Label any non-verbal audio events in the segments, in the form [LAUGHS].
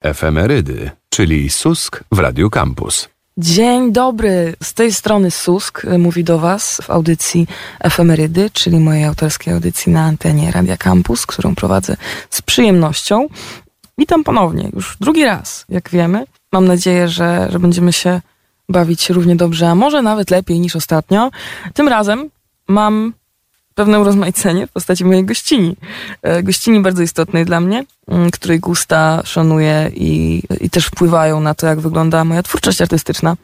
Efemerydy, czyli Susk w Radiu Campus. Dzień dobry, z tej strony Susk y, mówi do Was w audycji Efemerydy, czyli mojej autorskiej audycji na antenie Radia Campus, którą prowadzę z przyjemnością. Witam ponownie, już drugi raz, jak wiemy. Mam nadzieję, że, że będziemy się bawić równie dobrze, a może nawet lepiej niż ostatnio. Tym razem mam pewne urozmaicenie w postaci mojej gościni. E, gościni bardzo istotnej dla mnie, mm, której gusta szanuję i, i też wpływają na to, jak wygląda moja twórczość artystyczna,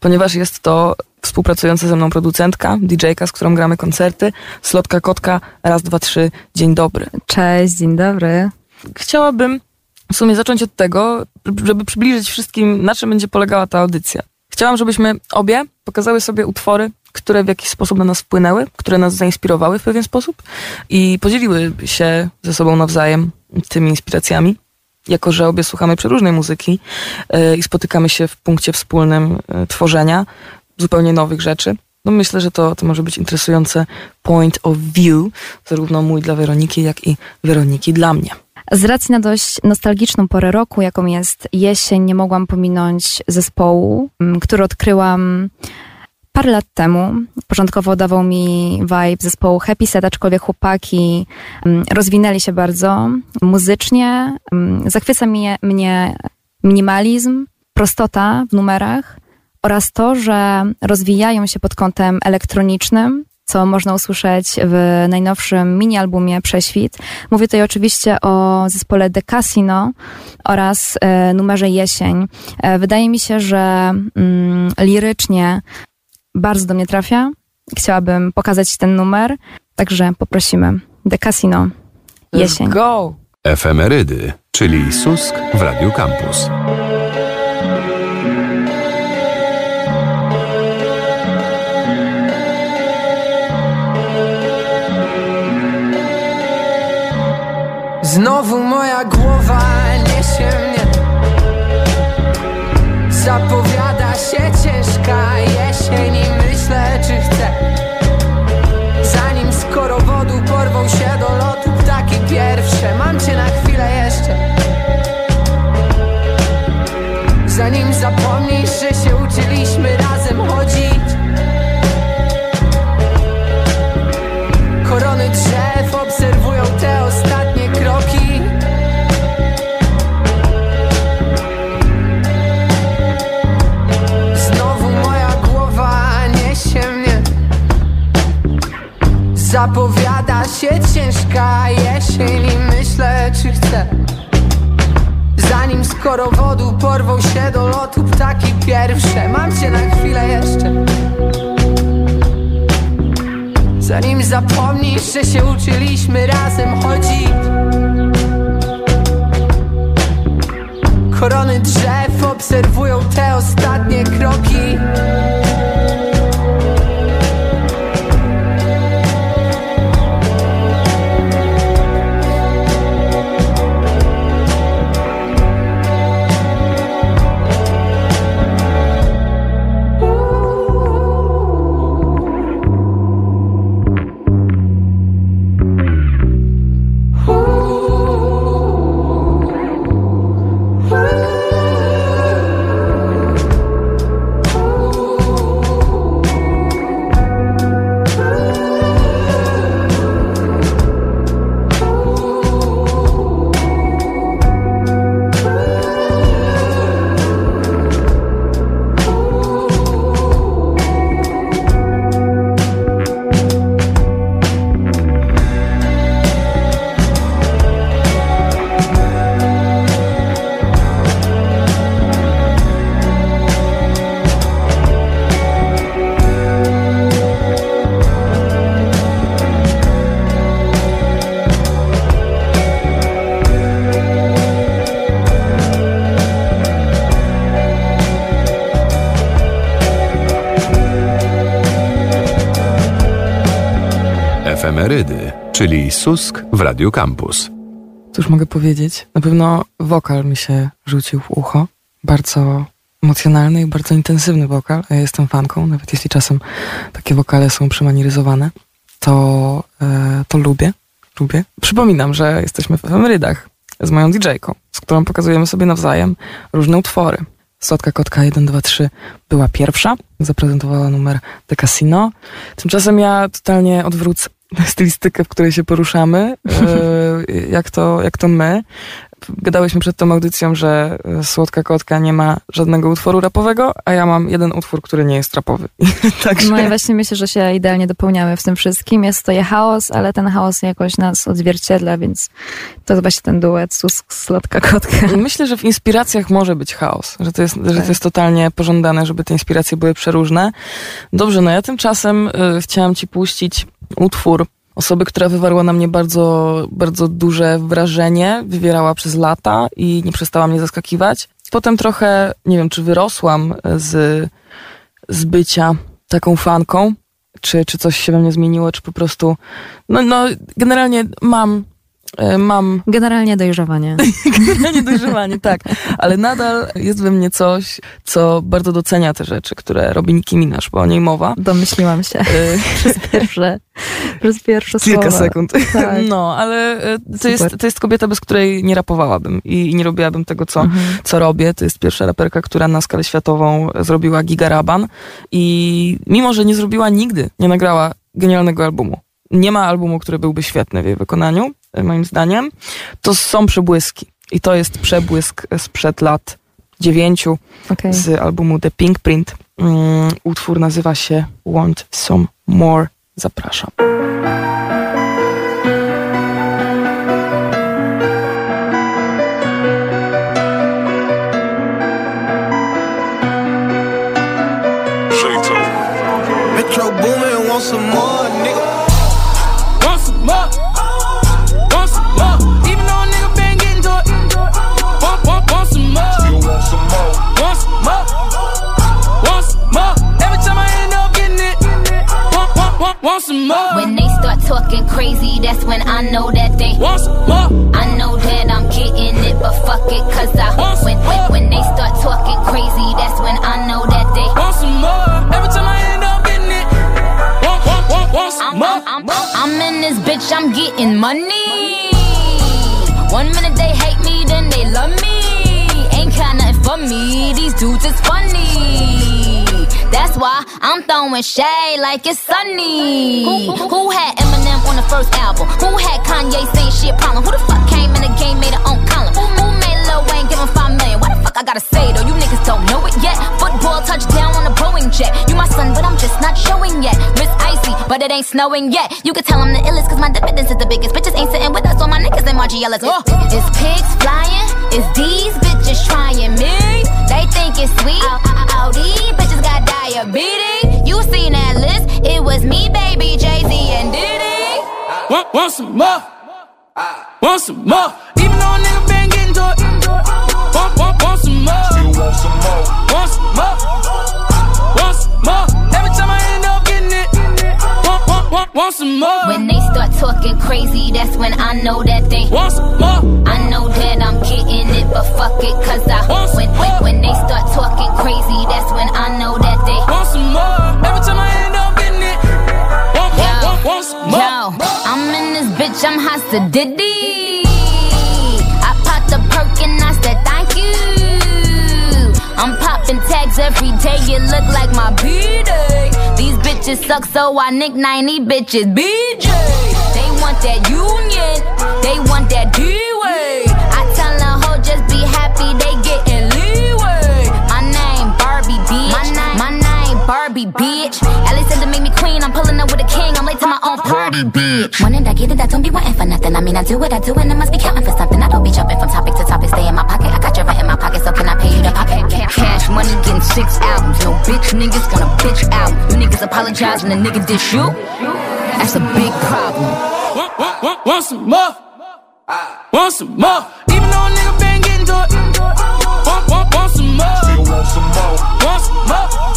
ponieważ jest to współpracująca ze mną producentka, DJ-ka, z którą gramy koncerty, Slotka Kotka, raz, dwa, trzy, dzień dobry. Cześć, dzień dobry. Chciałabym w sumie zacząć od tego, żeby przybliżyć wszystkim, na czym będzie polegała ta audycja. Chciałam, żebyśmy obie pokazały sobie utwory, które w jakiś sposób na nas wpłynęły, które nas zainspirowały w pewien sposób i podzieliły się ze sobą nawzajem tymi inspiracjami. Jako, że obie słuchamy przeróżnej muzyki yy, i spotykamy się w punkcie wspólnym yy, tworzenia zupełnie nowych rzeczy, no myślę, że to, to może być interesujące point of view, zarówno mój dla Weroniki, jak i Weroniki dla mnie. Z racji na dość nostalgiczną porę roku, jaką jest jesień, nie mogłam pominąć zespołu, który odkryłam parę lat temu. Początkowo dawał mi vibe zespołu Happy Set, aczkolwiek chłopaki rozwinęli się bardzo muzycznie. Zachwyca mnie, mnie minimalizm, prostota w numerach oraz to, że rozwijają się pod kątem elektronicznym, co można usłyszeć w najnowszym mini-albumie Prześwit. Mówię tutaj oczywiście o zespole The Casino oraz e, numerze Jesień. E, wydaje mi się, że mm, lirycznie bardzo do mnie trafia. Chciałabym pokazać ten numer, także poprosimy. The Casino. Jesień. Let's go! Efemerydy, czyli Susk w Radiu Campus. Znowu moja głowa niesie mnie. Zapowiada się ciężka jesień I myślę czy chcę. Zanim z korowodu porwą się do lotu Ptaki pierwsze. Mam cię na chwilę jeszcze. Zanim zapomnisz, Zapowiada się ciężka jesień I myślę czy chcę. Zanim z korowodu porwą się do lotu ptaki pierwsze Mam cię na chwilę jeszcze. Zanim zapomnisz, że się uczyliśmy razem chodzić. Korony drzew obserwują te ostatnie kroki czyli Susk w Radiu Campus. Cóż mogę powiedzieć? Na pewno wokal mi się rzucił w ucho. Bardzo emocjonalny i bardzo intensywny wokal. Ja jestem fanką, nawet jeśli czasem takie wokale są przemaniryzowane, to, e, to lubię. lubię. Przypominam, że jesteśmy w emerydach z moją DJ-ką, z którą pokazujemy sobie nawzajem różne utwory. Słodka Kotka 1, 2, 3 była pierwsza, zaprezentowała numer The Casino. Tymczasem ja totalnie odwrócę stylistykę, w której się poruszamy, e, jak to, jak to my. Gadałyśmy przed tą audycją, że Słodka Kotka nie ma żadnego utworu rapowego, a ja mam jeden utwór, który nie jest rapowy. [LAUGHS] Także... No i właśnie myślę, że się idealnie dopełniamy w tym wszystkim. Jest to je chaos, ale ten chaos jakoś nas odzwierciedla, więc to jest właśnie ten duet Susk, Słodka Kotka. Myślę, że w inspiracjach może być chaos, że to jest, tak. że to jest totalnie pożądane, żeby te inspiracje były przeróżne. Dobrze, no ja tymczasem y, chciałam ci puścić utwór osoby, która wywarła na mnie bardzo, bardzo duże wrażenie, wywierała przez lata i nie przestała mnie zaskakiwać. Potem trochę, nie wiem, czy wyrosłam z, z bycia taką fanką, czy, czy coś się we mnie zmieniło, czy po prostu, no, no generalnie mam mam. Generalnie dojrzewanie. [LAUGHS] Generalnie dojrzewanie, tak. Ale nadal jest we mnie coś, co bardzo docenia te rzeczy, które robi Nicki Minaj, bo o niej mowa. Domyśliłam się. E, przez pierwsze, przez pierwsze [LAUGHS] Kilka słowa. sekund. Tak. [LAUGHS] No, ale e, to jest, to jest kobieta, bez której nie rapowałabym i, nie robiłabym tego, co, mhm. co robię. To jest pierwsza raperka, która na skalę światową zrobiła gigaraban i mimo, że nie zrobiła nigdy, nie nagrała genialnego albumu. Nie ma albumu, który byłby świetny w jej wykonaniu, E, moim zdaniem, to są przebłyski. I to jest przebłysk sprzed lat dziewięciu okay. z albumu The Pink Print. Um, utwór nazywa się Want Some More. Zapraszam. Metro booming, want some more, want some more. When they start talking crazy, that's when I know that they want some more. I know that I'm getting it, but fuck it, cause I want when, when, when they start talking crazy, that's when I know that they want some more. Every time I end up getting it, want, want, want, want some I'm, more. I'm, I'm, I'm in this bitch, I'm getting money. One minute they hate me, then they love me. Ain't got nothing for me, these dudes is funny. Why I'm throwing shade like it's sunny. Who, who, who had Eminem on the first album? Who had Kanye saying shit problem? Who the fuck came in the game, made it own column? Who, made Lil Wayne give him five fuck I gotta say though? You niggas don't know it yet. Football touchdown on a Boeing jet. You my son, but I'm just not showing yet. Miss Icy, but it ain't snowing yet. You can tell I'm the illest, cause my dividends is the biggest. Bitches ain't sitting with us, all my niggas and my GLS. Oh. It's pigs flying, it's these bitches trying me. They think it's sweet. All these bitches got diabetes. You seen that list? It was me, baby, Jay Z, and Diddy. Want, want some more? Ah. Want some more? Even though a nigga been getting to it. Want, want, want some more? Still want some more? Want some more? Want some more? Every time I end up getting it. Want, want, want, want some more? When they start talking crazy, that's when I know that they want some more. I know that I'm getting it, but fuck it, cause I want when, when, when they start talking crazy, that's when I know that they want some more. Every time I end up getting it, want, yo, want, want, some more. Yo, I'm in this bitch, I'm hot to Diddy. I popped the perk and I said thank you. I'm popping tags every day, it look like my B-day. These bitches suck, so I nickname these bitches BJ. They want that union, they want that D-way. I tell a hoe just be happy, they getting leeway. My name Barbie, bitch. My name, my name Barbie, bitch. Ellie said to make me queen, I'm pulling up with a king, I'm late to my own party, bitch. When did I get it? I don't be wanting for nothing. I mean, I do what I do, and I must be counting for something. I don't be jumping from topic to topic, stay in my pocket. I got your rent in my pocket, so can I pay you the pocket? Cash money, getting six albums. No bitch niggas gonna bitch album. You niggas apologize when a nigga dish you. That's a big problem. Want, want, want, want some more? Ah. Want some more? Even though a nigga been getting to it. Want, want, want some more? Still want some more? Want some more?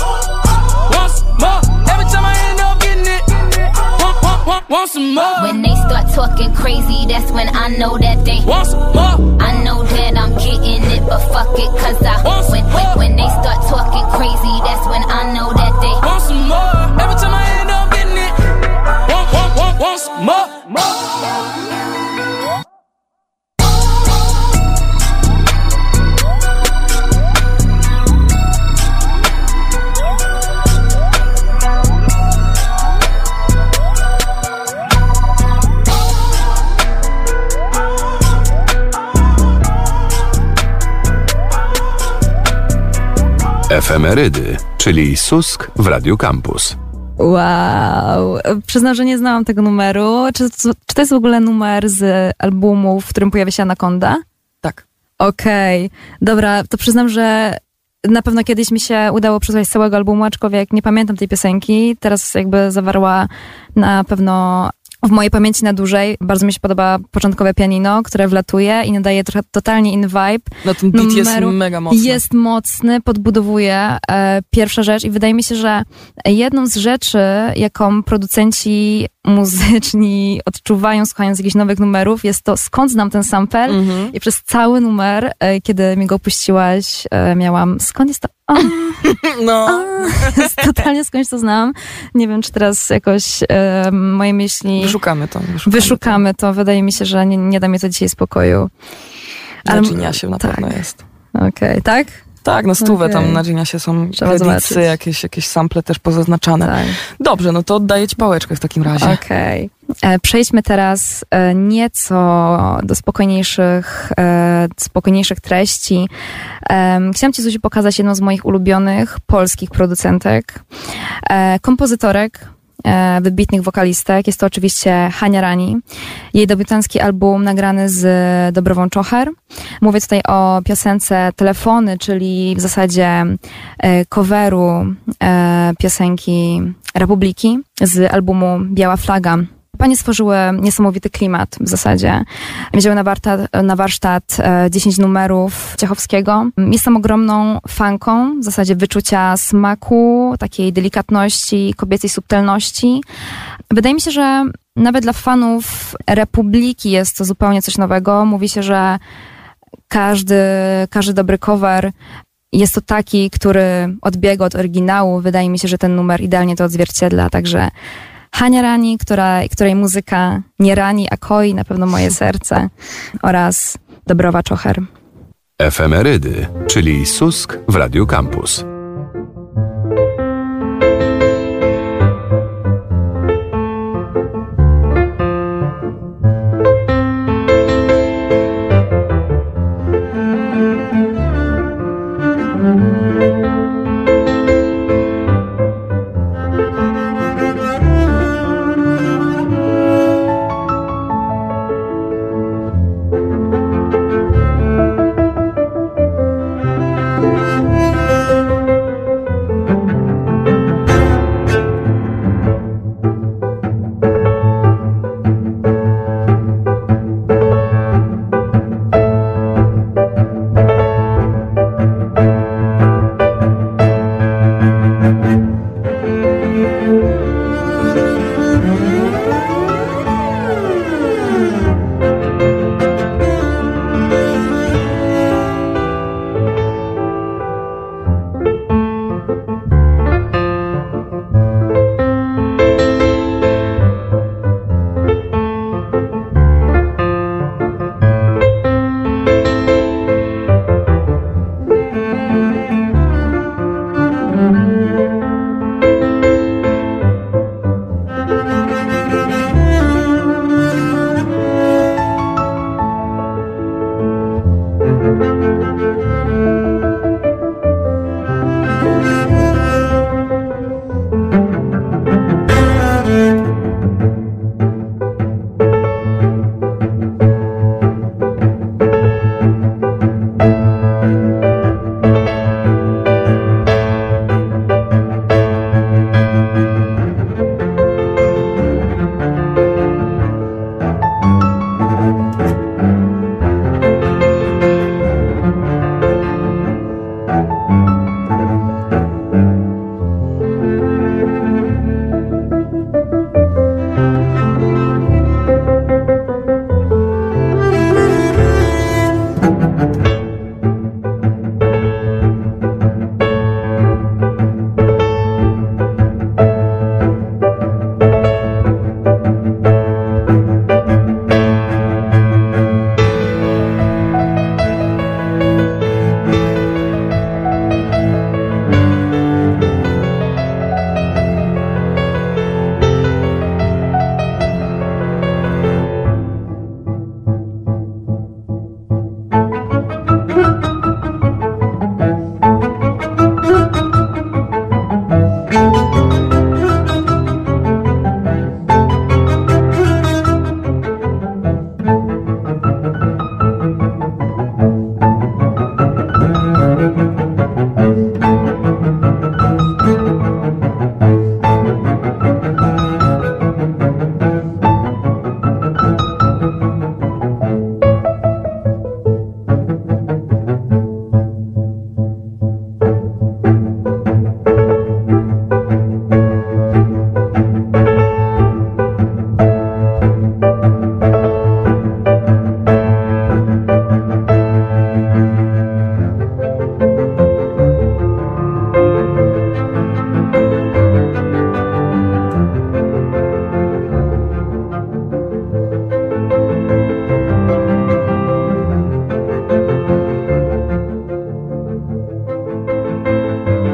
Want, some more? When they start talking crazy, that's when I know that they want some more. I know that I'm getting it, but fuck it, cause I want when, when, when they start talking crazy, that's when I know that they want some more. Every time I end up getting it. Want, want, want, want some more? more. Efemerydy, czyli Susk w Radiu Campus. Wow. Przyznam, że nie znałam tego numeru. Czy, czy to jest w ogóle numer z albumu, w którym pojawia się Anaconda? Tak. Okej. Dobra, to przyznam, że na pewno kiedyś mi się udało przesłuchać całego albumu, aczkolwiek nie pamiętam tej piosenki. Teraz jakby zawarła na pewno w mojej pamięci na dłużej. Bardzo mi się podoba początkowe pianino, które wlatuje i nadaje trochę totalnie inny vibe. No ten beat jest Numeru mega mocny. Jest mocny, podbudowuje. E, pierwsza rzecz i wydaje mi się, że jedną z rzeczy, jaką producenci muzyczni odczuwają słuchając jakichś nowych numerów, jest to skąd znam ten sample Mhm. i przez cały numer, e, kiedy mi go puściłaś, e, miałam skąd jest to? [LAUGHS] O, No, [LAUGHS] totalnie skądś to znam. Nie wiem, czy teraz jakoś e, moje myśli wyszukamy to. Wyszukamy, wyszukamy to. Wydaje mi się, że nie, nie da mi to dzisiaj spokoju. To. Ale- Na tak. pewno jest. Okej, tak? Tak, na stówę Okej. tam na Geniasie są kredycy, jakieś, jakieś sample też pozaznaczane. Tak. Dobrze, no to oddaję ci pałeczkę w takim razie. Okej. E, Przejdźmy teraz e, nieco do spokojniejszych, e, spokojniejszych treści. Chciałam Ci, Zuzi, pokazać jedną z moich ulubionych polskich producentek, kompozytorek, wybitnych wokalistek. Jest to oczywiście Hania Rani. Jej debiutancki album nagrany z Dobrową Czocher. Mówię tutaj o piosence Telefony, czyli w zasadzie e, coveru e, piosenki Republiki z albumu Biała Flaga. Panie stworzyły niesamowity klimat w zasadzie. Wzięły na warsztat, na warsztat e, 10 numerów Ciechowskiego. Jestem ogromną fanką w zasadzie wyczucia smaku, takiej delikatności, kobiecej subtelności. Wydaje mi się, że nawet dla fanów Republiki jest to zupełnie coś nowego. Mówi się, że każdy, każdy dobry cover jest to taki, który odbiega od oryginału. Wydaje mi się, że ten numer idealnie to odzwierciedla. Także Hania Rani, która, której muzyka nie rani, a koi na pewno moje serce oraz Dobrowa Czocher. Efemerydy, czyli Susk w Radiu Campus.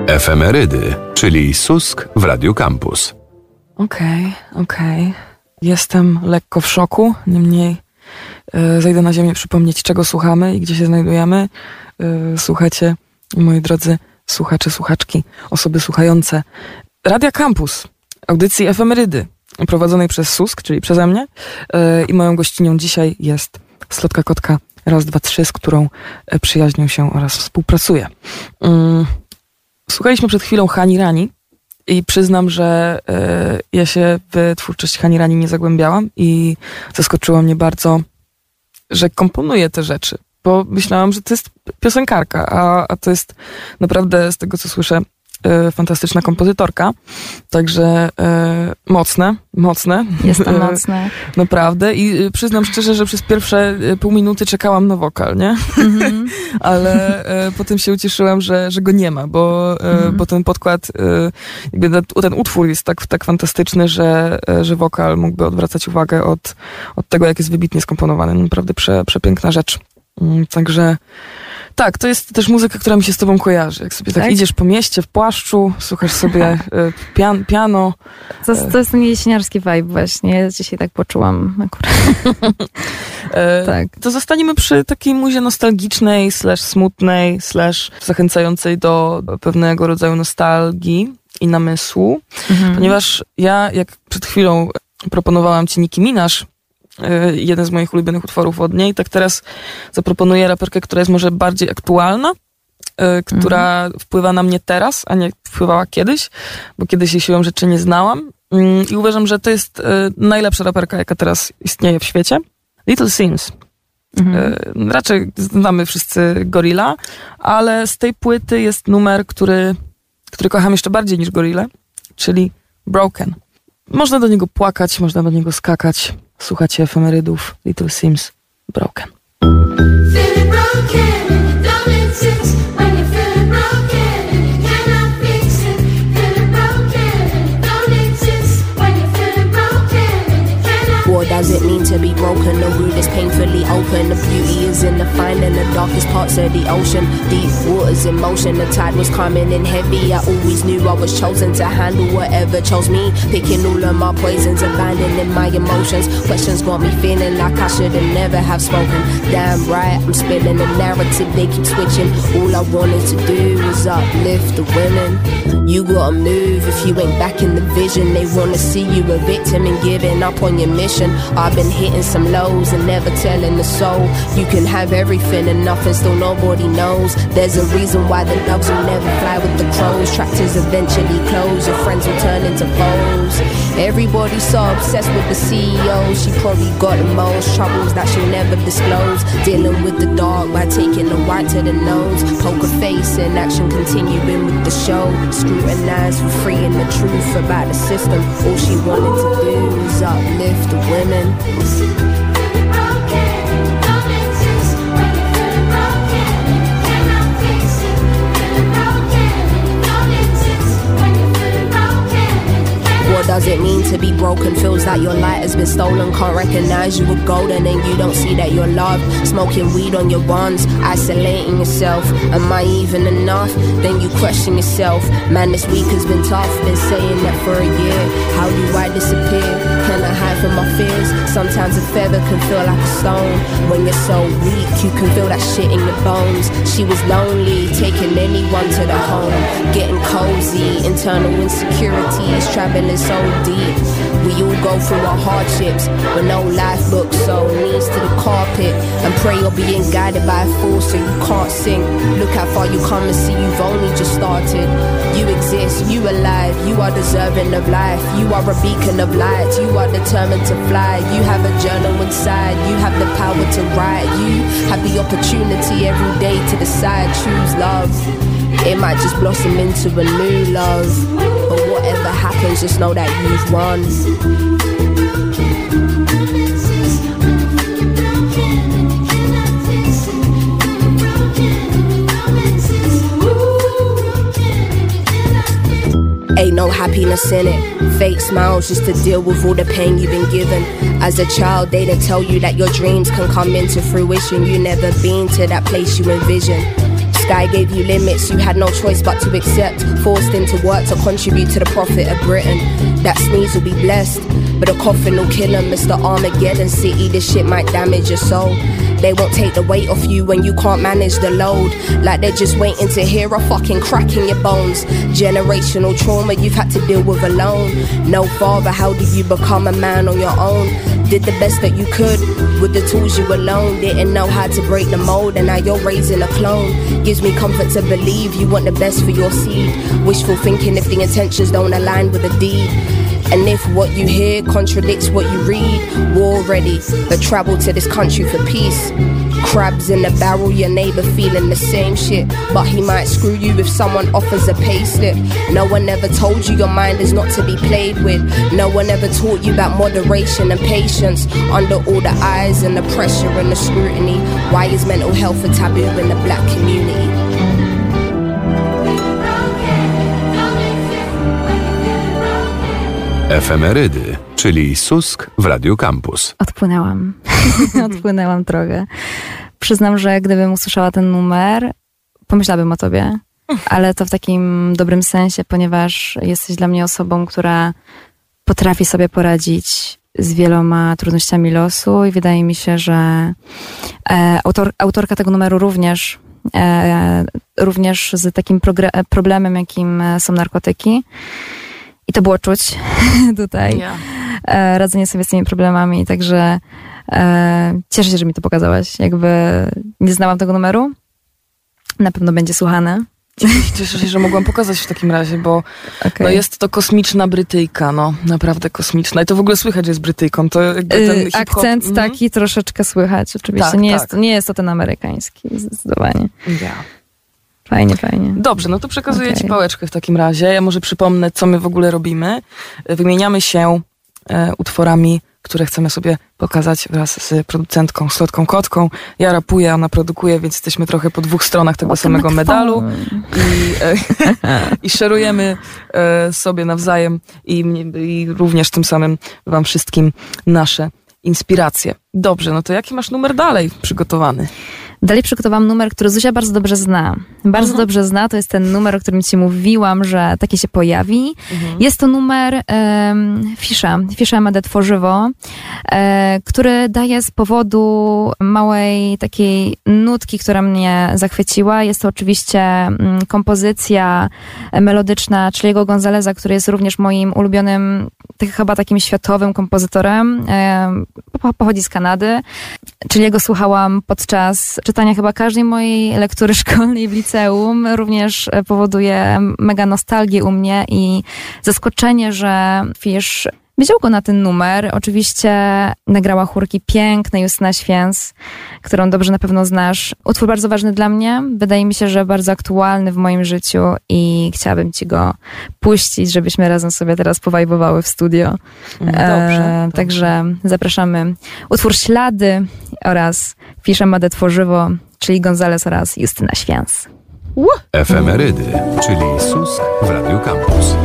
Efemerydy, czyli Susk w Radio Campus. Okej, okej. Jestem lekko w szoku, niemniej e, zejdę na ziemię przypomnieć, czego słuchamy i gdzie się znajdujemy. E, słuchacie, moi drodzy słuchacze, słuchaczki, osoby słuchające Radia Campus, audycji Efemerydy, prowadzonej przez Susk, czyli przeze mnie. E, I moją gościnią dzisiaj jest Slotka Kotka raz, dwa, trzy, z którą przyjaźnią się oraz współpracuję. Słuchaliśmy przed chwilą Hani Rani i przyznam, że e, ja się w twórczość Hani Rani nie zagłębiałam i zaskoczyło mnie bardzo, że komponuje te rzeczy, bo myślałam, że to jest piosenkarka, a, a to jest naprawdę, z tego co słyszę, fantastyczna kompozytorka. Także e, mocne, mocne. Jestem [LAUGHS] mocna. Naprawdę. I y, przyznam szczerze, że przez pierwsze y, pół minuty czekałam na wokal, nie? Mhm. [LAUGHS] Ale potem się ucieszyłam, że, że go nie ma, bo, Mhm. bo ten podkład, jakby ten, utwór jest tak, tak fantastyczny, że, że wokal mógłby odwracać uwagę od, od tego, jak jest wybitnie skomponowany. Naprawdę prze, przepiękna rzecz. Mm, Także tak, to jest też muzyka, która mi się z tobą kojarzy. Jak sobie tak, Tak? idziesz po mieście w płaszczu, słuchasz sobie [LAUGHS] e, pian, piano, To, jest- to jest ten jesieniarski vibe właśnie. Ja dzisiaj tak poczułam akurat. [LAUGHS] E, Tak. To zostaniemy przy takiej muzie nostalgicznej, slash smutnej, slash zachęcającej do pewnego rodzaju nostalgii i namysłu, Mhm. ponieważ ja, jak przed chwilą proponowałam ci Nicki Minaj, e, jeden z moich ulubionych utworów od niej, tak teraz zaproponuję raperkę, która jest może bardziej aktualna, e, która wpływa na mnie teraz, a nie wpływała kiedyś, bo kiedyś jej siłą rzeczy nie znałam. Mm, I uważam, że to jest e, najlepsza raperka, jaka teraz istnieje w świecie. Little Sims. Mhm. Raczej znamy wszyscy Gorilla, ale z tej płyty jest numer, który, który kocham jeszcze bardziej niż Gorillę, czyli Broken. Można do niego płakać, można do niego skakać. Słuchacie efemerydów Little Sims Broken. What does it mean? To be broken? The root is painfully open. The beauty is in the finding the darkest parts of the ocean. Deep waters in motion. The tide was coming in heavy. I always knew I was chosen to handle whatever chose me. Picking all of my poisons, abandoning my emotions. Questions got me feeling like I should have never have spoken. Damn right, I'm spilling the narrative. They keep switching. All I wanted to do was uplift the women. You gotta move if you ain't back in the vision. They wanna see you a victim and giving up on your mission. I've been hitting some lows and never telling the soul. You can have everything and nothing, still nobody knows. There's a reason why the doves will never fly with the crows. Tractors eventually close, your friends will turn into foes. Everybody's so obsessed with the CEO. She probably got the most troubles that she'll never disclose. Dealing with the dark by taking the white to the nose. Poker face in action, continuing with the show. Scrutinized for freeing the truth about the system. All she wanted to do was uplift the women. Does it mean to be broken? Feels like your light has been stolen. Can't recognize you were golden and you don't see that you're loved. Smoking weed on your buns, isolating yourself. Am I even enough? Then you question yourself. Man, this week has been tough. Been saying that for a year. How do I disappear? Can I hide from my fears? Sometimes a feather can feel like a stone. When you're so weak, you can feel that shit in your bones. She was lonely, taking anyone to the home. Getting cozy, internal insecurities, traveling so deep. We all go through our hardships, but no life book, so knees to the carpet. And pray you're being guided by a force so you can't sink. Look how far you come and see you've only just started. You exist, you alive, you are deserving of life. You are a beacon of light, you are determined to fly. You have a journal inside, you have the power to write. You have the opportunity every day to decide, choose love. It might just blossom into a new love. But whatever happens, just know that you've won. Ain't no happiness in it. Fake smiles just to deal with all the pain you've been given. As a child, they didn't tell you that your dreams can come into fruition. You never been to that place you envision. Sky gave you limits, you had no choice but to accept. Forced into work to contribute to the profit of Britain. That sneeze will be blessed, but a coffin will kill him. Mr. Armageddon City, this shit might damage your soul. They won't take the weight off you when you can't manage the load. Like they're just waiting to hear a fucking crack in your bones. Generational trauma you've had to deal with alone. No father, how did you become a man on your own? Did the best that you could with the tools you alone. Didn't know how to break the mold, and now you're raising a clone. Gives me comfort to believe you want the best for your seed. Wishful thinking if the intentions don't align with the deed. And if what you hear contradicts what you read, war ready, but travel to this country for peace. Crabs in the barrel, your neighbor feeling the same shit. But he might screw you if someone offers a pay slip. No one ever told you your mind is not to be played with. No one ever taught you about moderation and patience. Under all the eyes and the pressure and the scrutiny. Why is mental health a taboo in the black community? Efemerydy, czyli Susk w Radiu Campus. Odpłynęłam. [LAUGHS] Odpłynęłam drogę. Przyznam, że gdybym usłyszała ten numer, pomyślałabym o tobie, ale to w takim dobrym sensie, ponieważ jesteś dla mnie osobą, która potrafi sobie poradzić z wieloma trudnościami losu i wydaje mi się, że e, autor, autorka tego numeru również, e, również z takim problemem, jakim są narkotyki. I to było czuć [LAUGHS] tutaj Ja. e, radzenie sobie z tymi problemami, także e, cieszę się, że mi to pokazałaś. Jakby nie znałam tego numeru, na pewno będzie słuchane. Cieszę się, że mogłam pokazać w takim razie, bo Okay. no jest to kosmiczna Brytyjka, no naprawdę kosmiczna. I to w ogóle słychać, jest Brytyjką. To Y, hip-hop, Akcent mhm. taki troszeczkę słychać, oczywiście. Tak, nie, tak. Jest, nie jest to ten amerykański, zdecydowanie. Ja. Fajnie, fajnie. Dobrze, no to przekazuję Okej. Ci pałeczkę w takim razie. Ja może przypomnę, co my w ogóle robimy. Wymieniamy się e, utworami, które chcemy sobie pokazać wraz z producentką, Slotką Kotką. Ja rapuję, ona produkuje, więc jesteśmy trochę po dwóch stronach tego samego medalu i, [LAUGHS] e, [LAUGHS] i szerujemy e, sobie nawzajem i, i również tym samym wam wszystkim nasze inspiracje. Dobrze, no to jaki masz numer dalej przygotowany? Dalej przygotowałam numer, który Zuzia bardzo dobrze zna. Bardzo dobrze zna, to jest ten numer, o którym ci mówiłam, że taki się pojawi. Jest to numer um, Fisza, Fisza Medet Tworzywo, e, który daje z powodu małej takiej nutki, która mnie zachwyciła. Jest to oczywiście mm, kompozycja melodyczna Chiliego Gonzaleza, który jest również moim ulubionym, tak, chyba takim światowym kompozytorem. E, po- pochodzi z Kanady. Chiliego słuchałam podczas czytania chyba każdej mojej lektury [LAUGHS] szkolnej w liceum. Również e, powoduje mega nostalgię u mnie i zaskoczenie, że Fisz wziął go na ten numer. Oczywiście nagrała chórki piękne Justyna Święc, którą dobrze na pewno znasz. Utwór bardzo ważny dla mnie. Wydaje mi się, że bardzo aktualny w moim życiu i chciałabym ci go puścić, żebyśmy razem sobie teraz powajbowały w studio. Dobrze. E, dobrze. Także zapraszamy. Utwór Ślady oraz Fisza Madę Tworzywo, czyli Gonzales oraz Justyna Święs. Efemerydy, czyli Susk w Radiu Campus.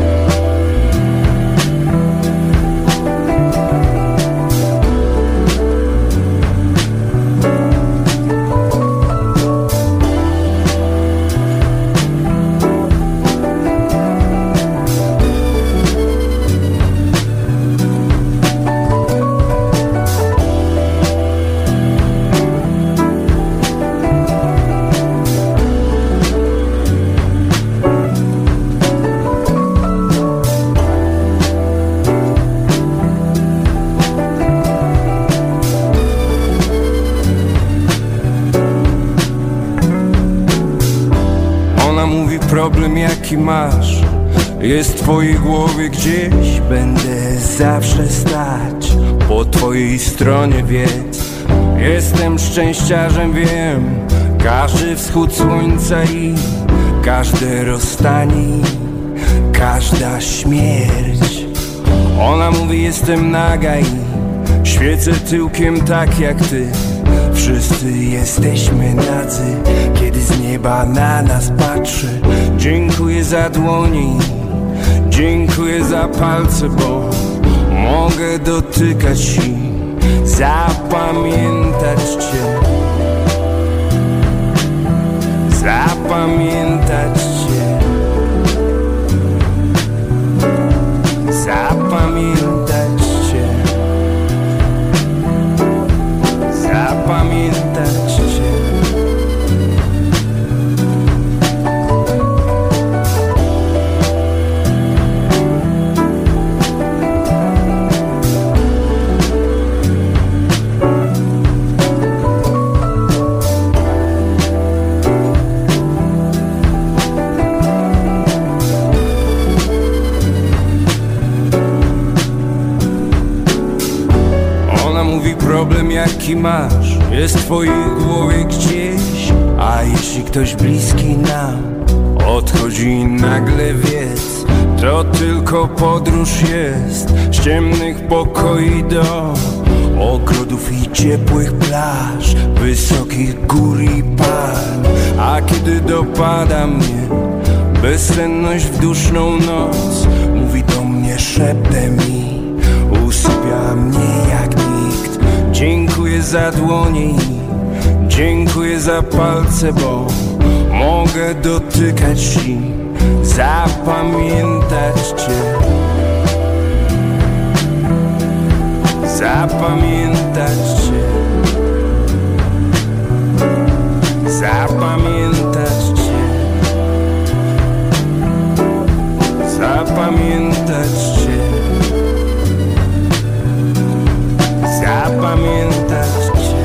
Jaki masz? Jest w twojej głowie gdzieś? Będę zawsze stać. Po twojej stronie więc Jestem szczęściarzem wiem. Każdy wschód słońca i Każde rozstanie Każda śmierć. Ona mówi jestem naga i Świecę tyłkiem tak jak ty Wszyscy jesteśmy nadzy Kiedy z nieba na nas patrzy Dziękuję za dłoni Dziękuję za palce, bo Mogę dotykać i Zapamiętać cię zapamiętać Cię. Zapamiętać Zapamiętać Cię. Jaki masz Jest w twojej głowie gdzieś A jeśli ktoś bliski nam Odchodzi nagle wiedz To tylko podróż jest Z ciemnych pokoi do Ogrodów i ciepłych plaż Wysokich gór i palm A kiedy dopada mnie Bezsenność w duszną noc Mówi do mnie szeptem i Usypia mnie za dłonie i Dziękuję za palce, bo Mogę dotykać i Zapamiętać Cię. Zapamiętać Cię. Zapamiętać Cię. Zapamiętać Cię Zapamiętać Cię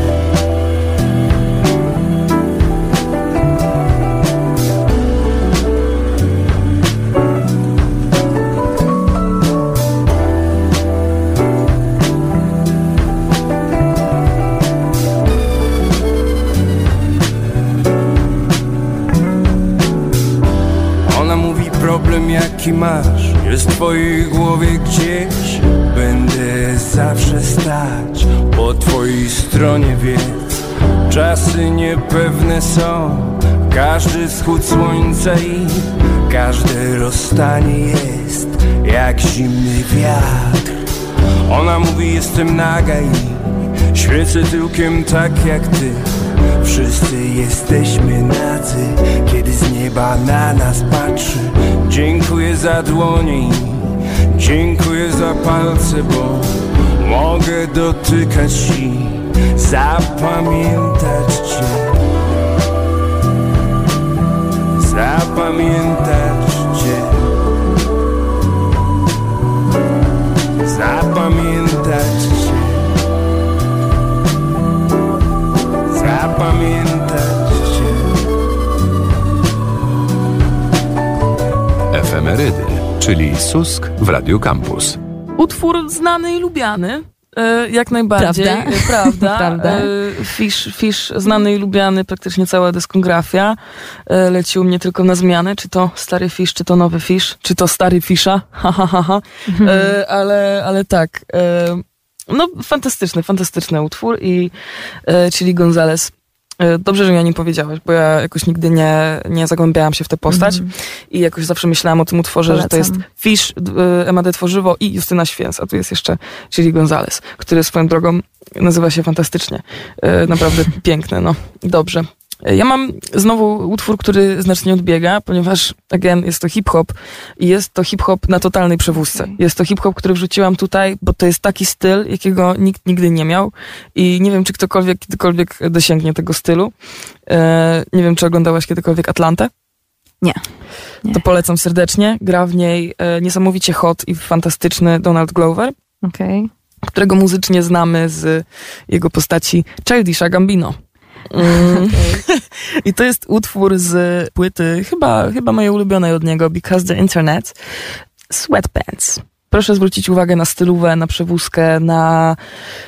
Ona mówi problem jaki masz Jest w twojej głowie gdzieś? Będę zawsze stać Po twojej stronie wiedz Czasy niepewne są Każdy schód słońca i Każde rozstanie jest Jak zimny wiatr. Ona mówi jestem naga i Świecę tyłkiem tak jak ty. Wszyscy jesteśmy nadzy Kiedy z nieba na nas patrzy. Dziękuję za dłonie Dziękuję za palce, bo Mogę dotykać i Zapamiętać Cię Zapamiętać w Radio Campus. Utwór znany i lubiany. e, Jak najbardziej. Prawda? e, Prawda. [LAUGHS] Prawda. E, Fish, Fish znany i lubiany, praktycznie cała dyskografia. Leci u mnie tylko na zmianę, czy to stary Fish, czy to nowy Fish, czy to stary Fisha. [LAUGHS] Ha, ha, ha, ha. E, Ale, ale tak. No, fantastyczny, fantastyczny utwór i czyli Gonzales. E, Dobrze, że mi o nim powiedziałeś, bo ja jakoś nigdy nie, nie zagłębiałam się w tę postać Mhm. i jakoś zawsze myślałam o tym utworze, że to jest Polecam. Fish, d- y, Ema Tworzywo i Justyna Święc, a tu jest jeszcze Chili Gonzales, który swoją drogą nazywa się fantastycznie. Y, Naprawdę [LAUGHS] piękny, no. Dobrze. Y, Ja mam znowu utwór, który znacznie odbiega, ponieważ, again, jest to hip-hop i jest to hip-hop na totalnej przewózce. Okej. Jest to hip-hop, który wrzuciłam tutaj, bo to jest taki styl, jakiego nikt nigdy nie miał i nie wiem, czy ktokolwiek kiedykolwiek dosięgnie tego stylu. Y, Nie wiem, czy oglądałaś kiedykolwiek Atlantę? Nie. Nie. To polecam serdecznie. Gra w niej e, niesamowicie hot i fantastyczny Donald Glover, Okej. którego muzycznie znamy z jego postaci Childisha Gambino. Mm. [LAUGHS] I to jest utwór z płyty, chyba, chyba mojej ulubionej od niego, Because the Internet, Sweatpants. Proszę zwrócić uwagę na stylówę, na przewózkę, na,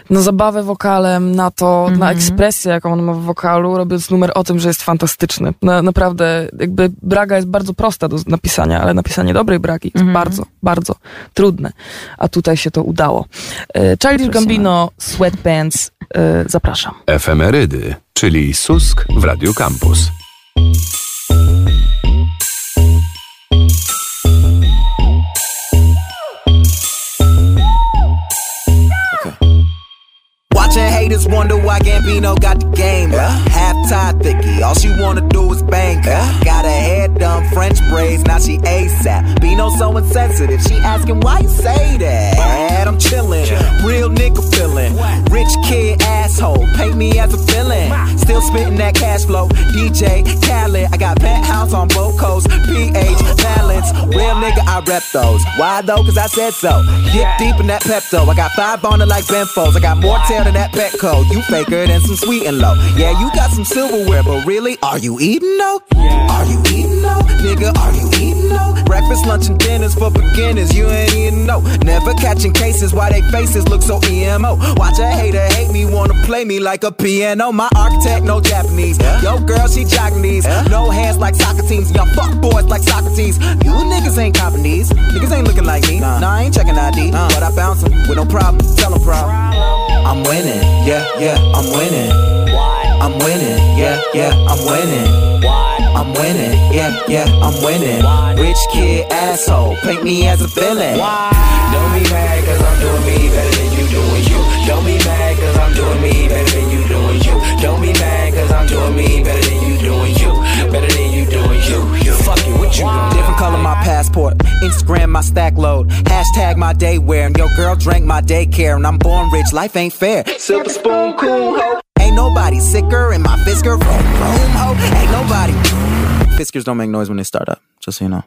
na zabawę wokalem, na to, na Mhm. ekspresję, jaką on ma w wokalu, robiąc numer o tym, że jest fantastyczny. Na, naprawdę, jakby braga jest bardzo prosta do napisania, ale napisanie dobrej bragi jest Mhm. bardzo, bardzo trudne. A tutaj się to udało. E, Childish. Gambino, Sweatpants, e, zapraszam. Efemerydy, czyli Susk w Radio Campus. Watching haters wonder why Gambino got the game. Half tied thicky, all she wanna do is bang. Yeah. Got her hair done, French braids, now she ASAP. Bino so insensitive, she asking why you say that. I'm chillin', real nigga feelin'. Rich kid asshole, paint me as a villain. Still spittin' that cash flow. DJ Khaled, I got penthouse on both coasts. PH balance, real nigga, I rep those. Why though? Cause I said so. Dip deep in that Pepto. I got five on it like Benfos. I got more tail than that Petco. You faker than some sweet and low. Yeah, you got some silverware, but really, are you eating though? Are you eating though? Nigga, are you eating no? Breakfast, lunch, and dinners for beginners. You ain't eating no. Never catching cases why they faces look so emo. Watch a hater hate me, wanna play me like a piano. My architect, no Japanese. Yo, girl, she Japanese. No hands like soccer teams. Y'all fuck boys like Socrates. You niggas ain't copping these. Niggas ain't looking like me. Nah, I ain't checking ID. But I bounce 'em with no problem. Tell 'em problem. I'm winning. Yeah, yeah, I'm winning. I'm winning. Yeah, yeah, I'm winning. I'm winning. Yeah, yeah, I'm winning. Rich kid asshole. Paint me as a villain. Don't be mad cause I'm doing me better than you doing you. Don't be mad cause I'm doing me better than you doing you. Don't be mad cause I'm doing me better than you doing you. Better than you doing you. You fucking what you doing? Different color my passport. Instagram my stack load. Hashtag my day wear. And your girl drank my daycare. And I'm born rich. Life ain't fair. Silver spoon cool hoe. Ain't nobody sicker in my Fisker room, room ho. Ain't nobody. Fiskers don't make noise when they start up. Just so you know.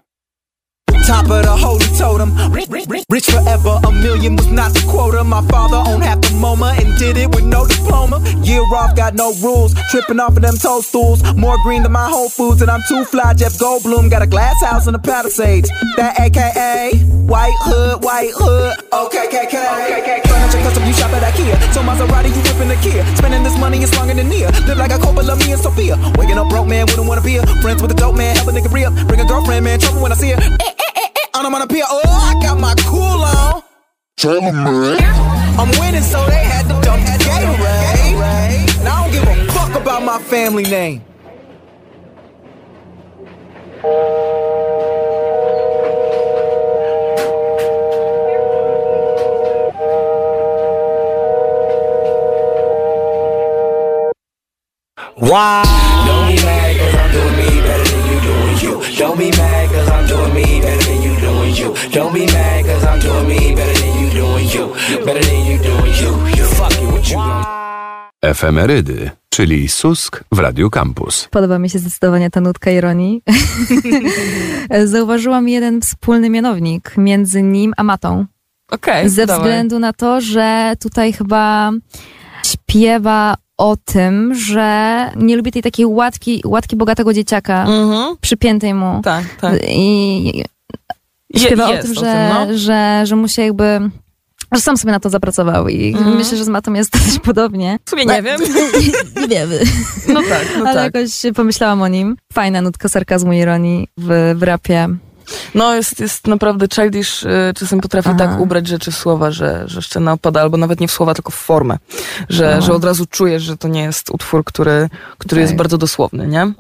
Top of the holy totem. Rich, rich, rich, rich forever. A million was not the quota. My father owned half the MoMA and did it with no diploma. Year off, got no rules. Tripping off of them toadstools. More green than my Whole Foods, and I'm too fly. Jeff Goldblum got a glass house in the Palisades. That AKA White Hood, White Hood. Okay, KK. Furniture custom, you shop at IKEA. So Maserati, you whipping the Kia. Spending this money is longer than near. Live like a Coppola, me and Sophia. Waking up broke, man, wouldn't wanna be a friends with a dope man. Help a nigga re. Bring a girlfriend, man. Trouble when I see her. Eh, eh, I'm on a pier. Oh, I got my cool on. I'm winning, so they had to dump that Gatorade. And I don't give a fuck about my family name. Why? Don't be mad cause I'm doing me better than you doing you. Don't be mad cause I'm doing me better than you you. Don't be mad cause I'm doing me better than you doing you. Better than you doing you. You fucking what you doing? Efemerydy, czyli Susk w Radiu Campus. Podoba mi się zdecydowanie ta nutka ironii. [LAUGHS] Zauważyłam jeden wspólny mianownik między nim a Matą. Okej, Ze dawaj. względu na to, że tutaj chyba śpiewa o tym, że nie lubi tej takiej łatki, łatki bogatego dzieciaka Mhm. przypiętej mu. Tak, tak. I Je- śpiewa o jest tym, o że, tym, no. że, że mu się jakby. Że sam sobie na to zapracował i Mhm. myślę, że z Matą jest [LAUGHS] dość podobnie. W sumie nie wiem. [LAUGHS] nie wiemy. [LAUGHS] No tak, no Ale tak. jakoś pomyślałam o nim. Fajna nutka sarkazmu i ironii w, w rapie. No jest, jest naprawdę childish, y, czasem potrafi Aha. tak ubrać rzeczy w słowa, że, że szczena opada, albo nawet nie w słowa, tylko w formę. Że, Aha. że od razu czujesz, że to nie jest utwór, który, który jest bardzo dosłowny, nie?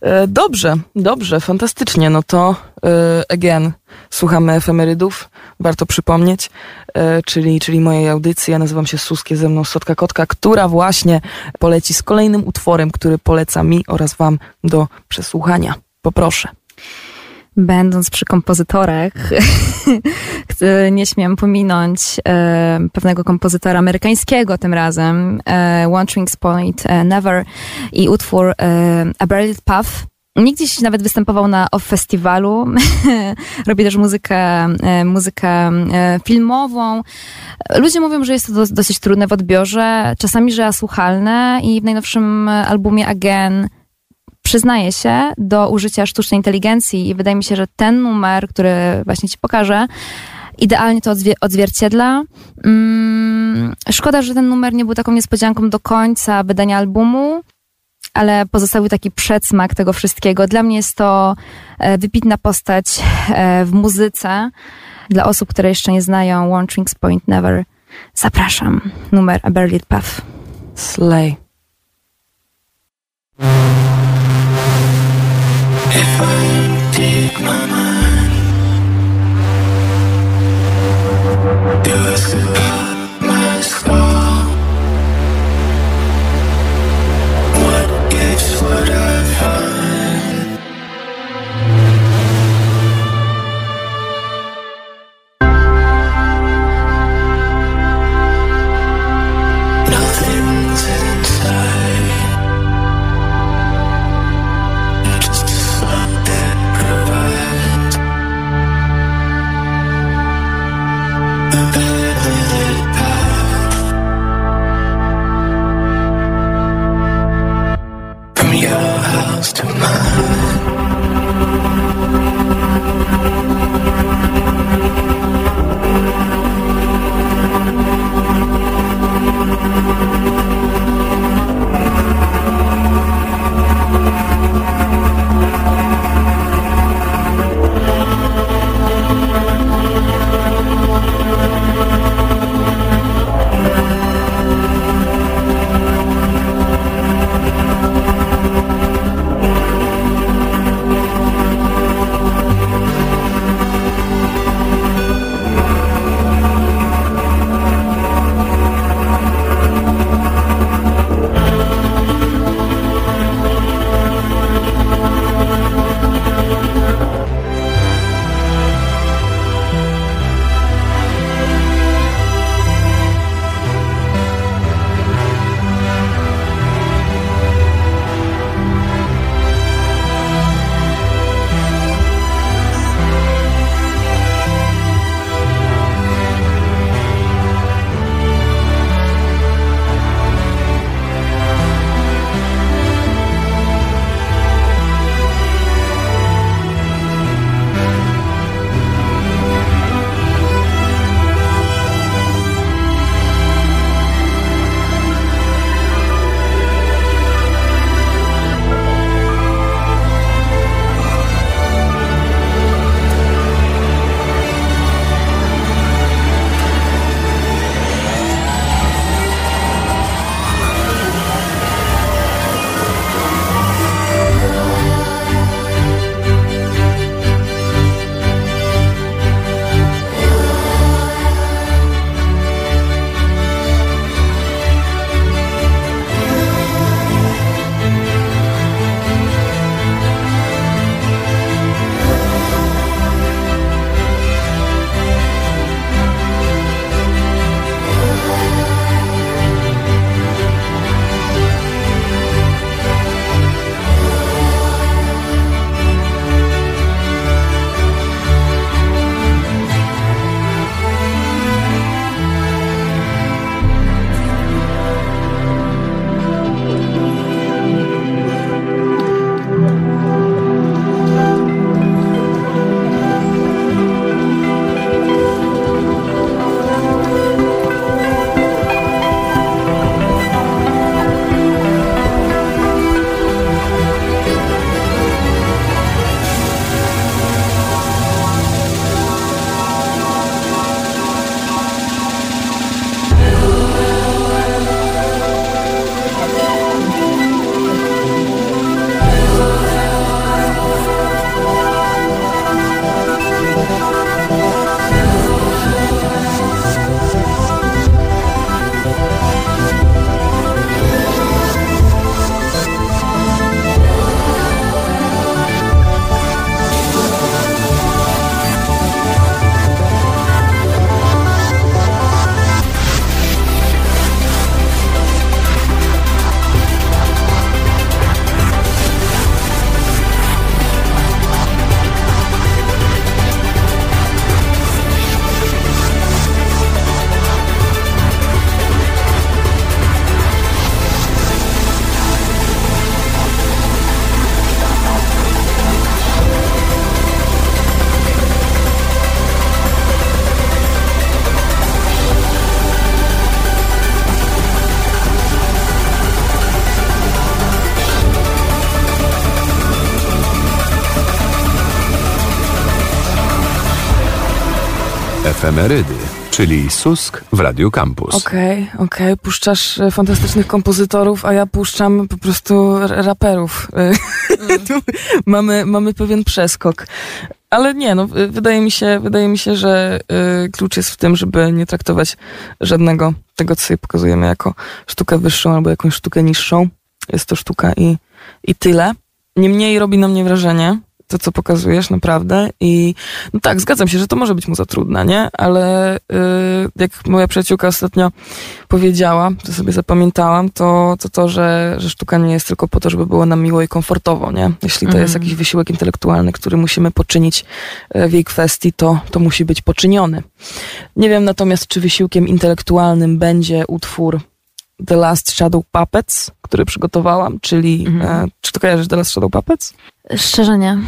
E, Dobrze, dobrze, fantastycznie. No to e, again, słuchamy efemerydów, warto przypomnieć, e, czyli, czyli mojej audycji. Ja nazywam się Suskie, ze mną Sotka Kotka, która właśnie poleci z kolejnym utworem, który poleca mi oraz wam do przesłuchania. Poproszę. Będąc przy kompozytorach, [LAUGHS] nie śmiem pominąć e, pewnego kompozytora amerykańskiego tym razem, e, Strings Point e, Never i utwór e, A Buried Path. Nigdzieś nawet występował na OFF Festiwalu. [LAUGHS] Robi też muzykę, e, muzykę e, filmową. Ludzie mówią, że jest to dos- dosyć trudne w odbiorze, czasami, że asłuchalne i w najnowszym albumie Again przyznaje się do użycia sztucznej inteligencji i wydaje mi się, że ten numer, który właśnie ci pokażę, idealnie to odzwie- odzwierciedla. Mm, szkoda, że ten numer nie był taką niespodzianką do końca wydania albumu, ale pozostawił taki przedsmak tego wszystkiego. Dla mnie jest to e, wybitna postać e, w muzyce. Dla osób, które jeszcze nie znają Strings Point Never, zapraszam. Numer A Barely Path. Slay. What gives what I find? Czyli Susk w Radio Campus. Okej, okej, puszczasz e, fantastycznych kompozytorów, a ja puszczam po prostu raperów. Tu [LAUGHS] mamy, mamy pewien przeskok. Ale nie, no, wydaje mi się, wydaje mi się, że y, klucz jest w tym, żeby nie traktować żadnego tego, co sobie pokazujemy jako sztukę wyższą albo jakąś sztukę niższą. Jest to sztuka i, i tyle. Niemniej robi na mnie wrażenie to, co pokazujesz, naprawdę. I no tak, zgadzam się, że to może być mu za trudne, nie? Ale y, jak moja przyjaciółka ostatnio powiedziała, to sobie zapamiętałam, to to, to że, że sztuka nie jest tylko po to, żeby było nam miło i komfortowo, nie? Jeśli to Mhm. jest jakiś wysiłek intelektualny, który musimy poczynić e, w jej kwestii, to, to musi być poczyniony. Nie wiem natomiast, czy wysiłkiem intelektualnym będzie utwór The Last Shadow Puppets, który przygotowałam, czyli, Mhm. e, czy to kojarzysz The Last Shadow Puppets? Szczerze nie.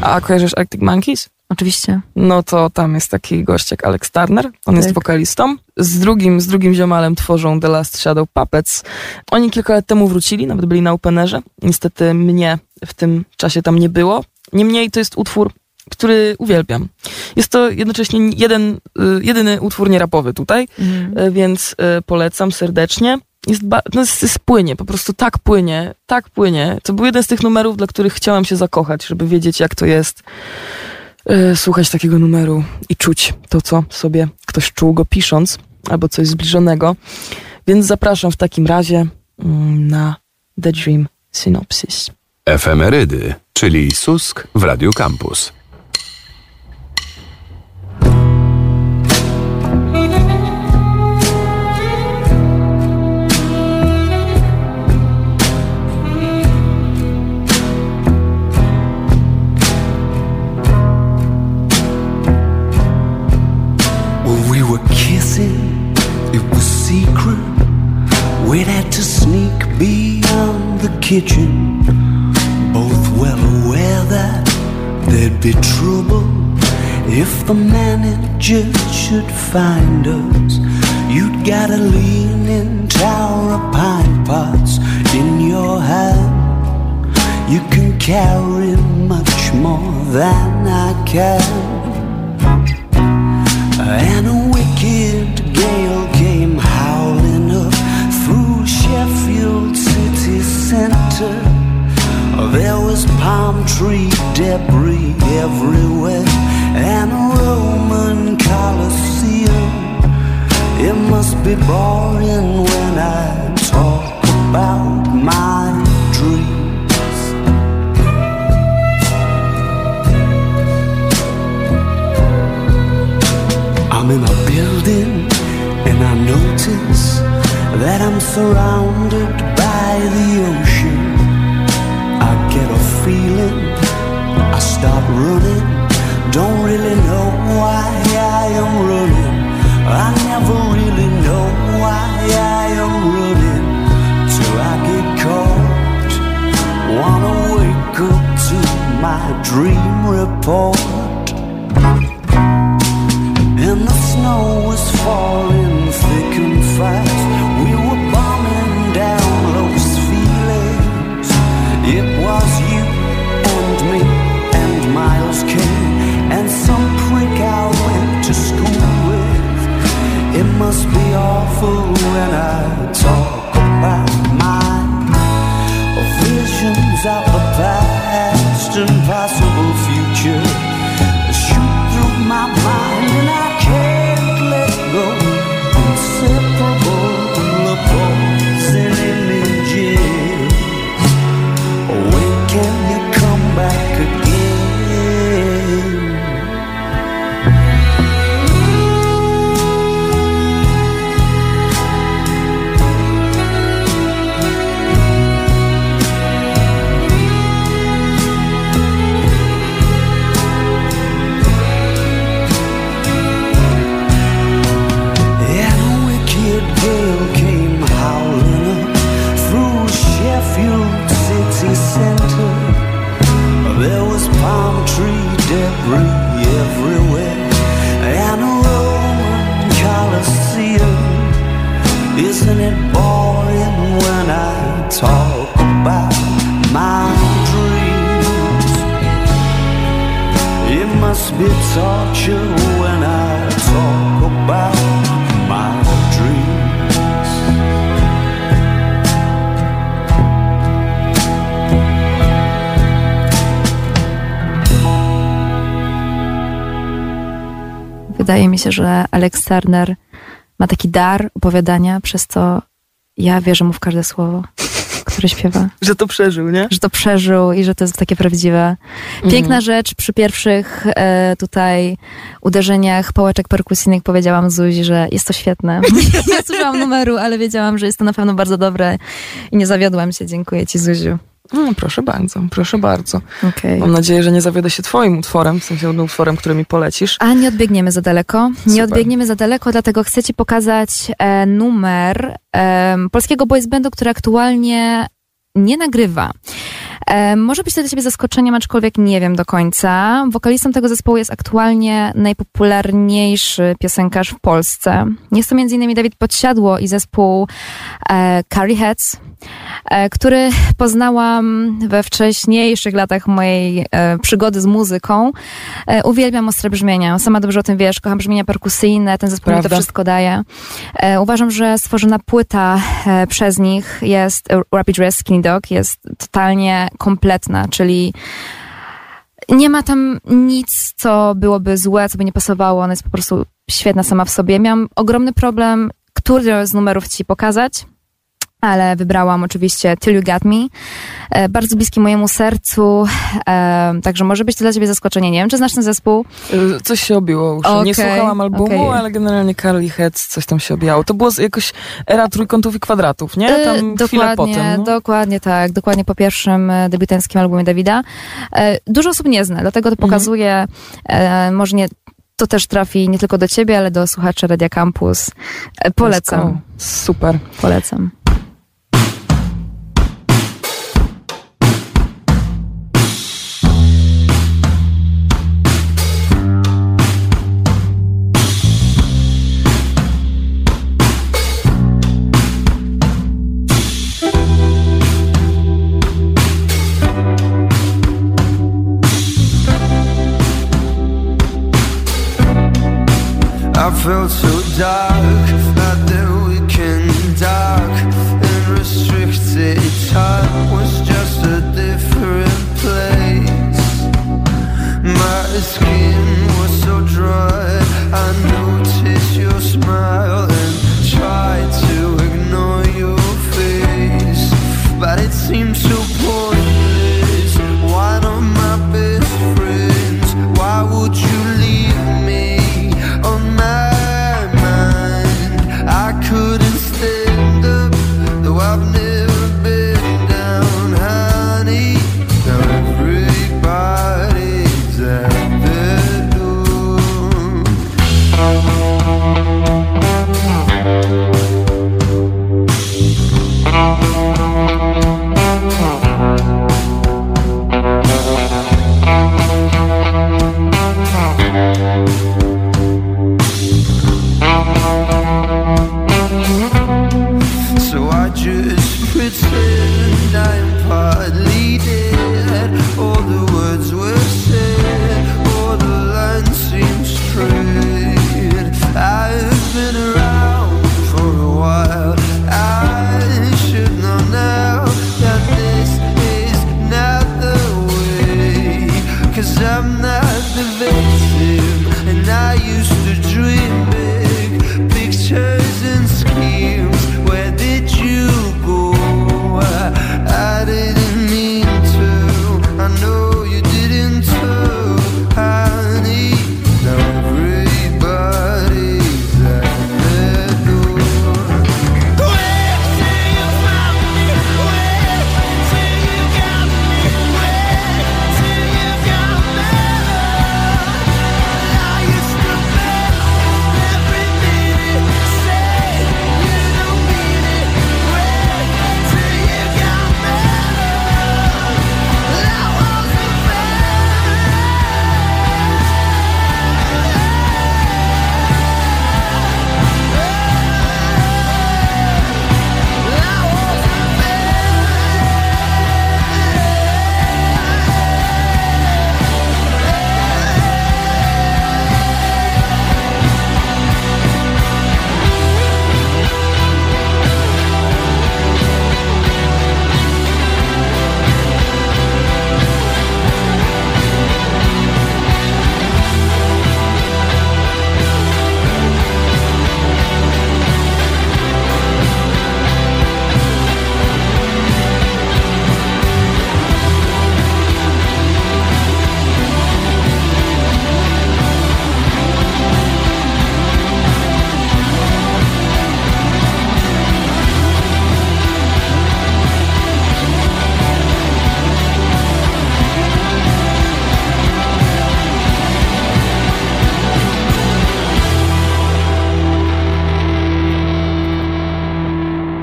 A kojarzysz Arctic Monkeys? Oczywiście. No to tam jest taki gość jak Alex Turner, on jest Tak. wokalistą. Z drugim, z drugim ziomalem tworzą The Last Shadow Puppets. Oni kilka lat temu wrócili, nawet byli na Openerze. Niestety mnie w tym czasie tam nie było. Niemniej to jest utwór, który uwielbiam. Jest to jednocześnie jeden, y, jedyny utwór nierapowy tutaj, y, więc y, polecam serdecznie. Jest, no jest, jest płynie, po prostu tak płynie, tak płynie. To był jeden z tych numerów, dla których chciałam się zakochać, żeby wiedzieć, jak to jest y, słuchać takiego numeru i czuć to, co sobie ktoś czuł go pisząc, albo coś zbliżonego. Więc zapraszam w takim razie mm, na The Dream Synopsis. Efemerydy, czyli Susk w Radio Campus. Kitchen. Both well aware that there'd be trouble if the manager should find us. You'd got a leaning tower of pine pots in your hand. You can carry much more than I can. And a wicked There was palm tree debris everywhere and a Roman Colosseum. It must be boring when I talk about my dreams. I'm in a building and I notice that I'm surrounded by the ocean. Feeling, I start running. Don't really know why I am running. I never really know why I am running till I get caught. Wanna wake up to my dream report. And the snow was falling thick and fast. We were bombing down Los Feliz. It was you must be awful when I talk about my visions of the past and possible się, że Alex Turner ma taki dar opowiadania, przez co ja wierzę mu w każde słowo, które śpiewa. [LAUGHS] Że to przeżył, nie? Że to przeżył i że to jest takie prawdziwe. Piękna rzecz przy pierwszych e, tutaj uderzeniach pałeczek perkusyjnych powiedziałam Zuzi, że jest to świetne. [LAUGHS] nie słuchałam numeru, ale wiedziałam, że jest to na pewno bardzo dobre i nie zawiodłam się. Dziękuję ci Zuziu. No, proszę bardzo, proszę bardzo. Okej. Mam nadzieję, że nie zawiodę się twoim utworem, w sensie utworem, który mi polecisz. A nie odbiegniemy za daleko. Nie Super. odbiegniemy za daleko, dlatego chcę Ci pokazać e, numer e, polskiego boys bandu, który aktualnie nie nagrywa. E, może być to dla Ciebie zaskoczeniem, aczkolwiek nie wiem do końca. Wokalistą tego zespołu jest aktualnie najpopularniejszy piosenkarz w Polsce. Jest to m.in. Dawid Podsiadło i zespół e, Carry Heads, który poznałam we wcześniejszych latach mojej e, przygody z muzyką. E, uwielbiam ostre brzmienia. Sama dobrze o tym wiesz. Kocham brzmienia perkusyjne. Ten zespół mi to Prawda. wszystko daje. E, uważam, że stworzona płyta e, przez nich jest e, Rapid Dress Skinny Dog jest totalnie kompletna, czyli nie ma tam nic, co byłoby złe, co by nie pasowało. Ona jest po prostu świetna sama w sobie. Miałam ogromny problem, który z numerów ci pokazać, ale wybrałam oczywiście Till You Got Me. E, bardzo bliski mojemu sercu, e, także może być to dla ciebie zaskoczenie. Nie wiem, czy znasz ten zespół? Y, Coś się obiło uszy. Okej, Nie słuchałam albumu, okej. ale generalnie Carly Heads coś tam się obijało. To było jakoś era trójkątów i kwadratów, nie? E, Tam chwilę dokładnie, potem. No. dokładnie tak. Dokładnie po pierwszym e, debiutanckim albumie Dawida. E, dużo osób nie zna, dlatego to Mhm. pokazuje, e, może nie, to też trafi nie tylko do ciebie, ale do słuchaczy Radia Campus. E, polecam, Super. polecam. 자. I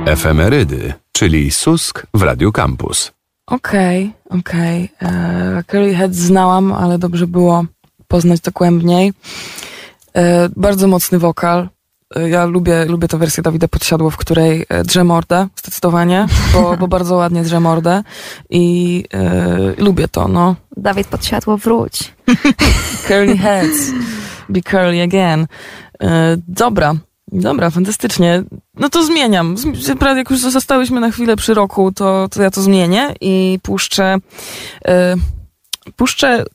Efemerydy, czyli Susk w Radiu Campus. Okej, okej. Okay. Curly Head znałam, ale dobrze było poznać dogłębniej. E, bardzo mocny wokal. E, Ja lubię, lubię tę wersję Dawida Podsiadło, w której e, drze mordę, zdecydowanie, bo, bo [LAUGHS] bardzo ładnie drze mordę i e, lubię to, no. Dawid Podsiadło, wróć. [LAUGHS] Curly heads, be curly again. E, dobra, dobra, fantastycznie. No to zmieniam. Jak już zostałyśmy na chwilę przy roku, to, to ja to zmienię i puszczę, e, puszczę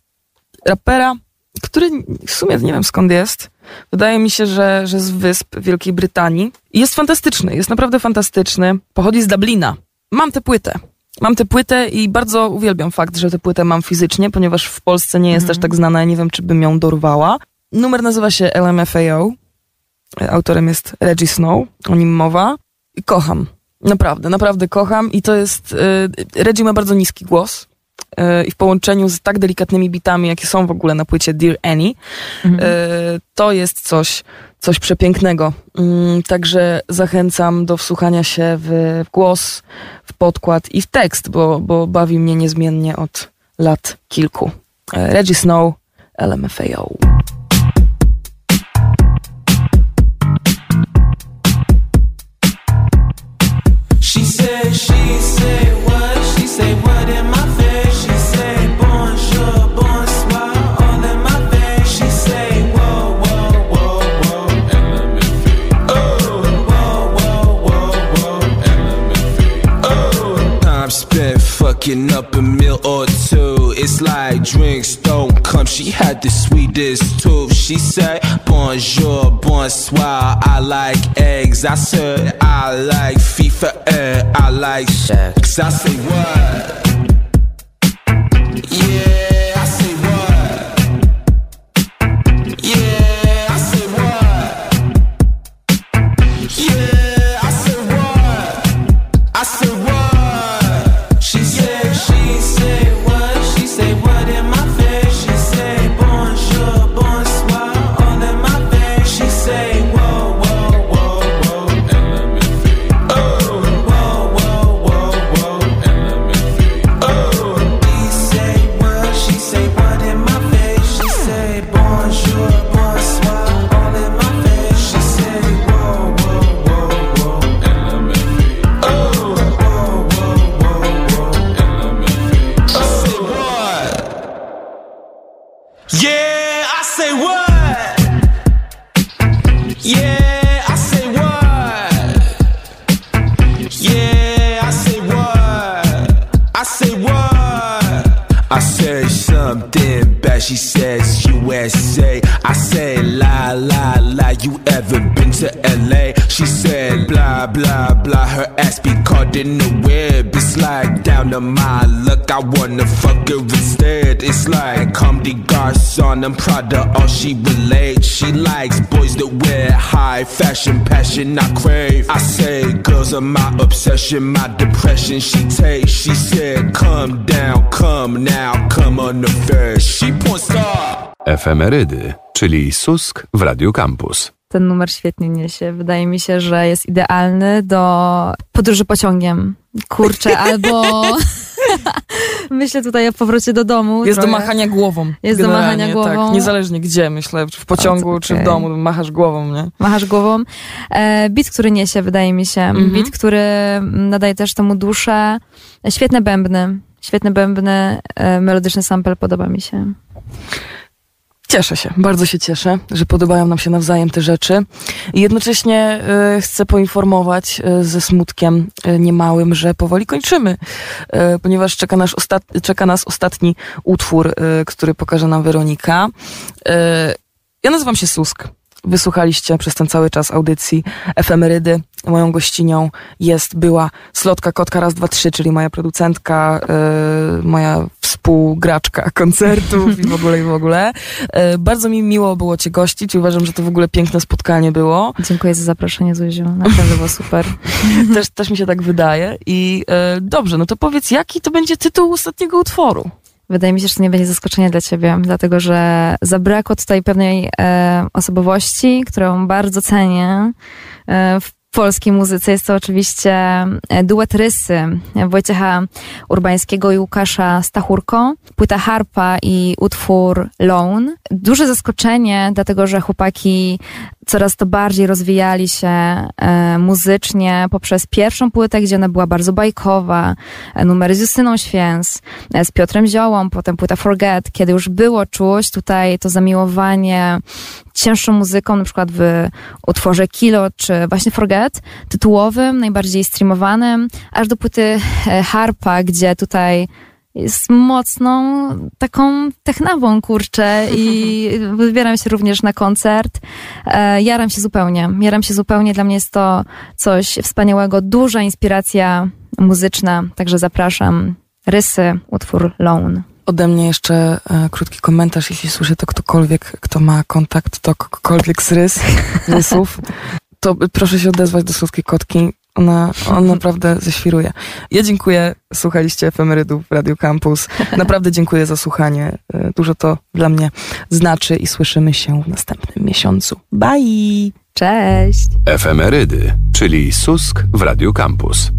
rapera, który w sumie nie wiem skąd jest. Wydaje mi się, że, że z wysp Wielkiej Brytanii. I Jest fantastyczny, jest naprawdę fantastyczny. Pochodzi z Dublina. Mam tę płytę. Mam tę płytę i bardzo uwielbiam fakt, że tę płytę mam fizycznie, ponieważ w Polsce nie jest też tak znana, ja nie wiem, czy bym ją dorwała. Numer nazywa się LMFAO. Autorem jest Reggie Snow, o nim mowa. I kocham. Naprawdę, naprawdę kocham i to jest... Y, Reggie ma bardzo niski głos y, i w połączeniu z tak delikatnymi bitami, jakie są w ogóle na płycie Dear Annie, y, to jest coś, coś przepięknego. Mm, Także zachęcam do wsłuchania się w, głos, w podkład i w tekst, bo, bo bawi mnie niezmiennie od lat kilku. Reggie Snow, LMFAO. Fucking up a meal or two. It's like drinks don't come. She had the sweetest tooth. She said bonjour, bonsoir. I like eggs. I said I like FIFA I like sex. I say what? She says USA. I said la la la. You ever been to LA? She said blah blah blah. Her ass be caught in the web. It's like down to my luck. I wanna fuck her instead. It's like come the garçon. I'm proud of all she relates. She likes boys that wear high fashion, passion I crave. I say girls are my obsession, my depression. She takes. She said come down, come now, come on the first. She porn star. Efemerydy, czyli Susk w Radiu Campus. Ten numer świetnie niesie. Wydaje mi się, że jest idealny do podróży pociągiem. Kurczę, [LAUGHS] albo [LAUGHS] myślę tutaj o powrocie do domu. Jest do trochę. machania głową. Jest do machania głową. Tak, niezależnie gdzie, myślę, czy w pociągu, O, czy w domu, machasz głową, nie? Machasz głową. E, beat, który niesie, wydaje mi się. Mhm. Beat, który nadaje też temu duszę. Świetne bębny. Świetne bębny, e, melodyczny sample podoba mi się. Cieszę się, bardzo się cieszę, że podobają nam się nawzajem te rzeczy. I jednocześnie e, chcę poinformować e, ze smutkiem e, niemałym, że powoli kończymy, ponieważ czeka, ostat, czeka nas ostatni utwór, który pokaże nam Weronika. Ja nazywam się Susk. Wysłuchaliście przez ten cały czas audycji Efemerydy. Moją gościnią jest, była Slotka Kotka raz, dwa, trzy, czyli moja producentka, e, moja współgraczka koncertów i w ogóle, i w ogóle. E, bardzo mi miło było Cię gościć i uważam, że to w ogóle piękne spotkanie było. Dziękuję za zaproszenie, Zuziu. Naprawdę było super. Też, też mi się tak wydaje. I e, dobrze, no to powiedz, jaki to będzie tytuł ostatniego utworu? Wydaje mi się, że to nie będzie zaskoczenie dla ciebie, dlatego że zabrakło tutaj pewnej e, osobowości, którą bardzo cenię e, w polskiej muzyce. Jest to oczywiście e, duet Rysy Wojciecha Urbańskiego i Łukasza Stachurko, płyta Harpa i utwór Lone. Duże zaskoczenie, dlatego że chłopaki coraz to bardziej rozwijali się e, muzycznie poprzez pierwszą płytę, gdzie ona była bardzo bajkowa, e, numery z Justyną Święs, e, z Piotrem Ziołą, potem płyta Forget, kiedy już było czuć tutaj to zamiłowanie cięższą muzyką, na przykład w utworze Kilo, czy właśnie Forget, tytułowym, najbardziej streamowanym, aż do płyty Harpa, gdzie tutaj jest mocną taką technawą, kurczę i [LAUGHS] wybieram się również na koncert. E, jaram się zupełnie, jaram się zupełnie. Dla mnie jest to coś wspaniałego, duża inspiracja muzyczna, także zapraszam. Rysy, utwór Lone. Ode mnie jeszcze e, krótki komentarz, jeśli słyszy to ktokolwiek, kto ma kontakt do kogokolwiek z rys, [LAUGHS] rysów, to proszę się odezwać do słodkiej kotki. Ona, on naprawdę zeświruje. Ja dziękuję, słuchaliście efemerydów w Radio Campus. Naprawdę dziękuję za słuchanie. E, Dużo to dla mnie znaczy i słyszymy się w następnym miesiącu. Bye! Cześć! Efemerydy, czyli Susk w Radiu Campus.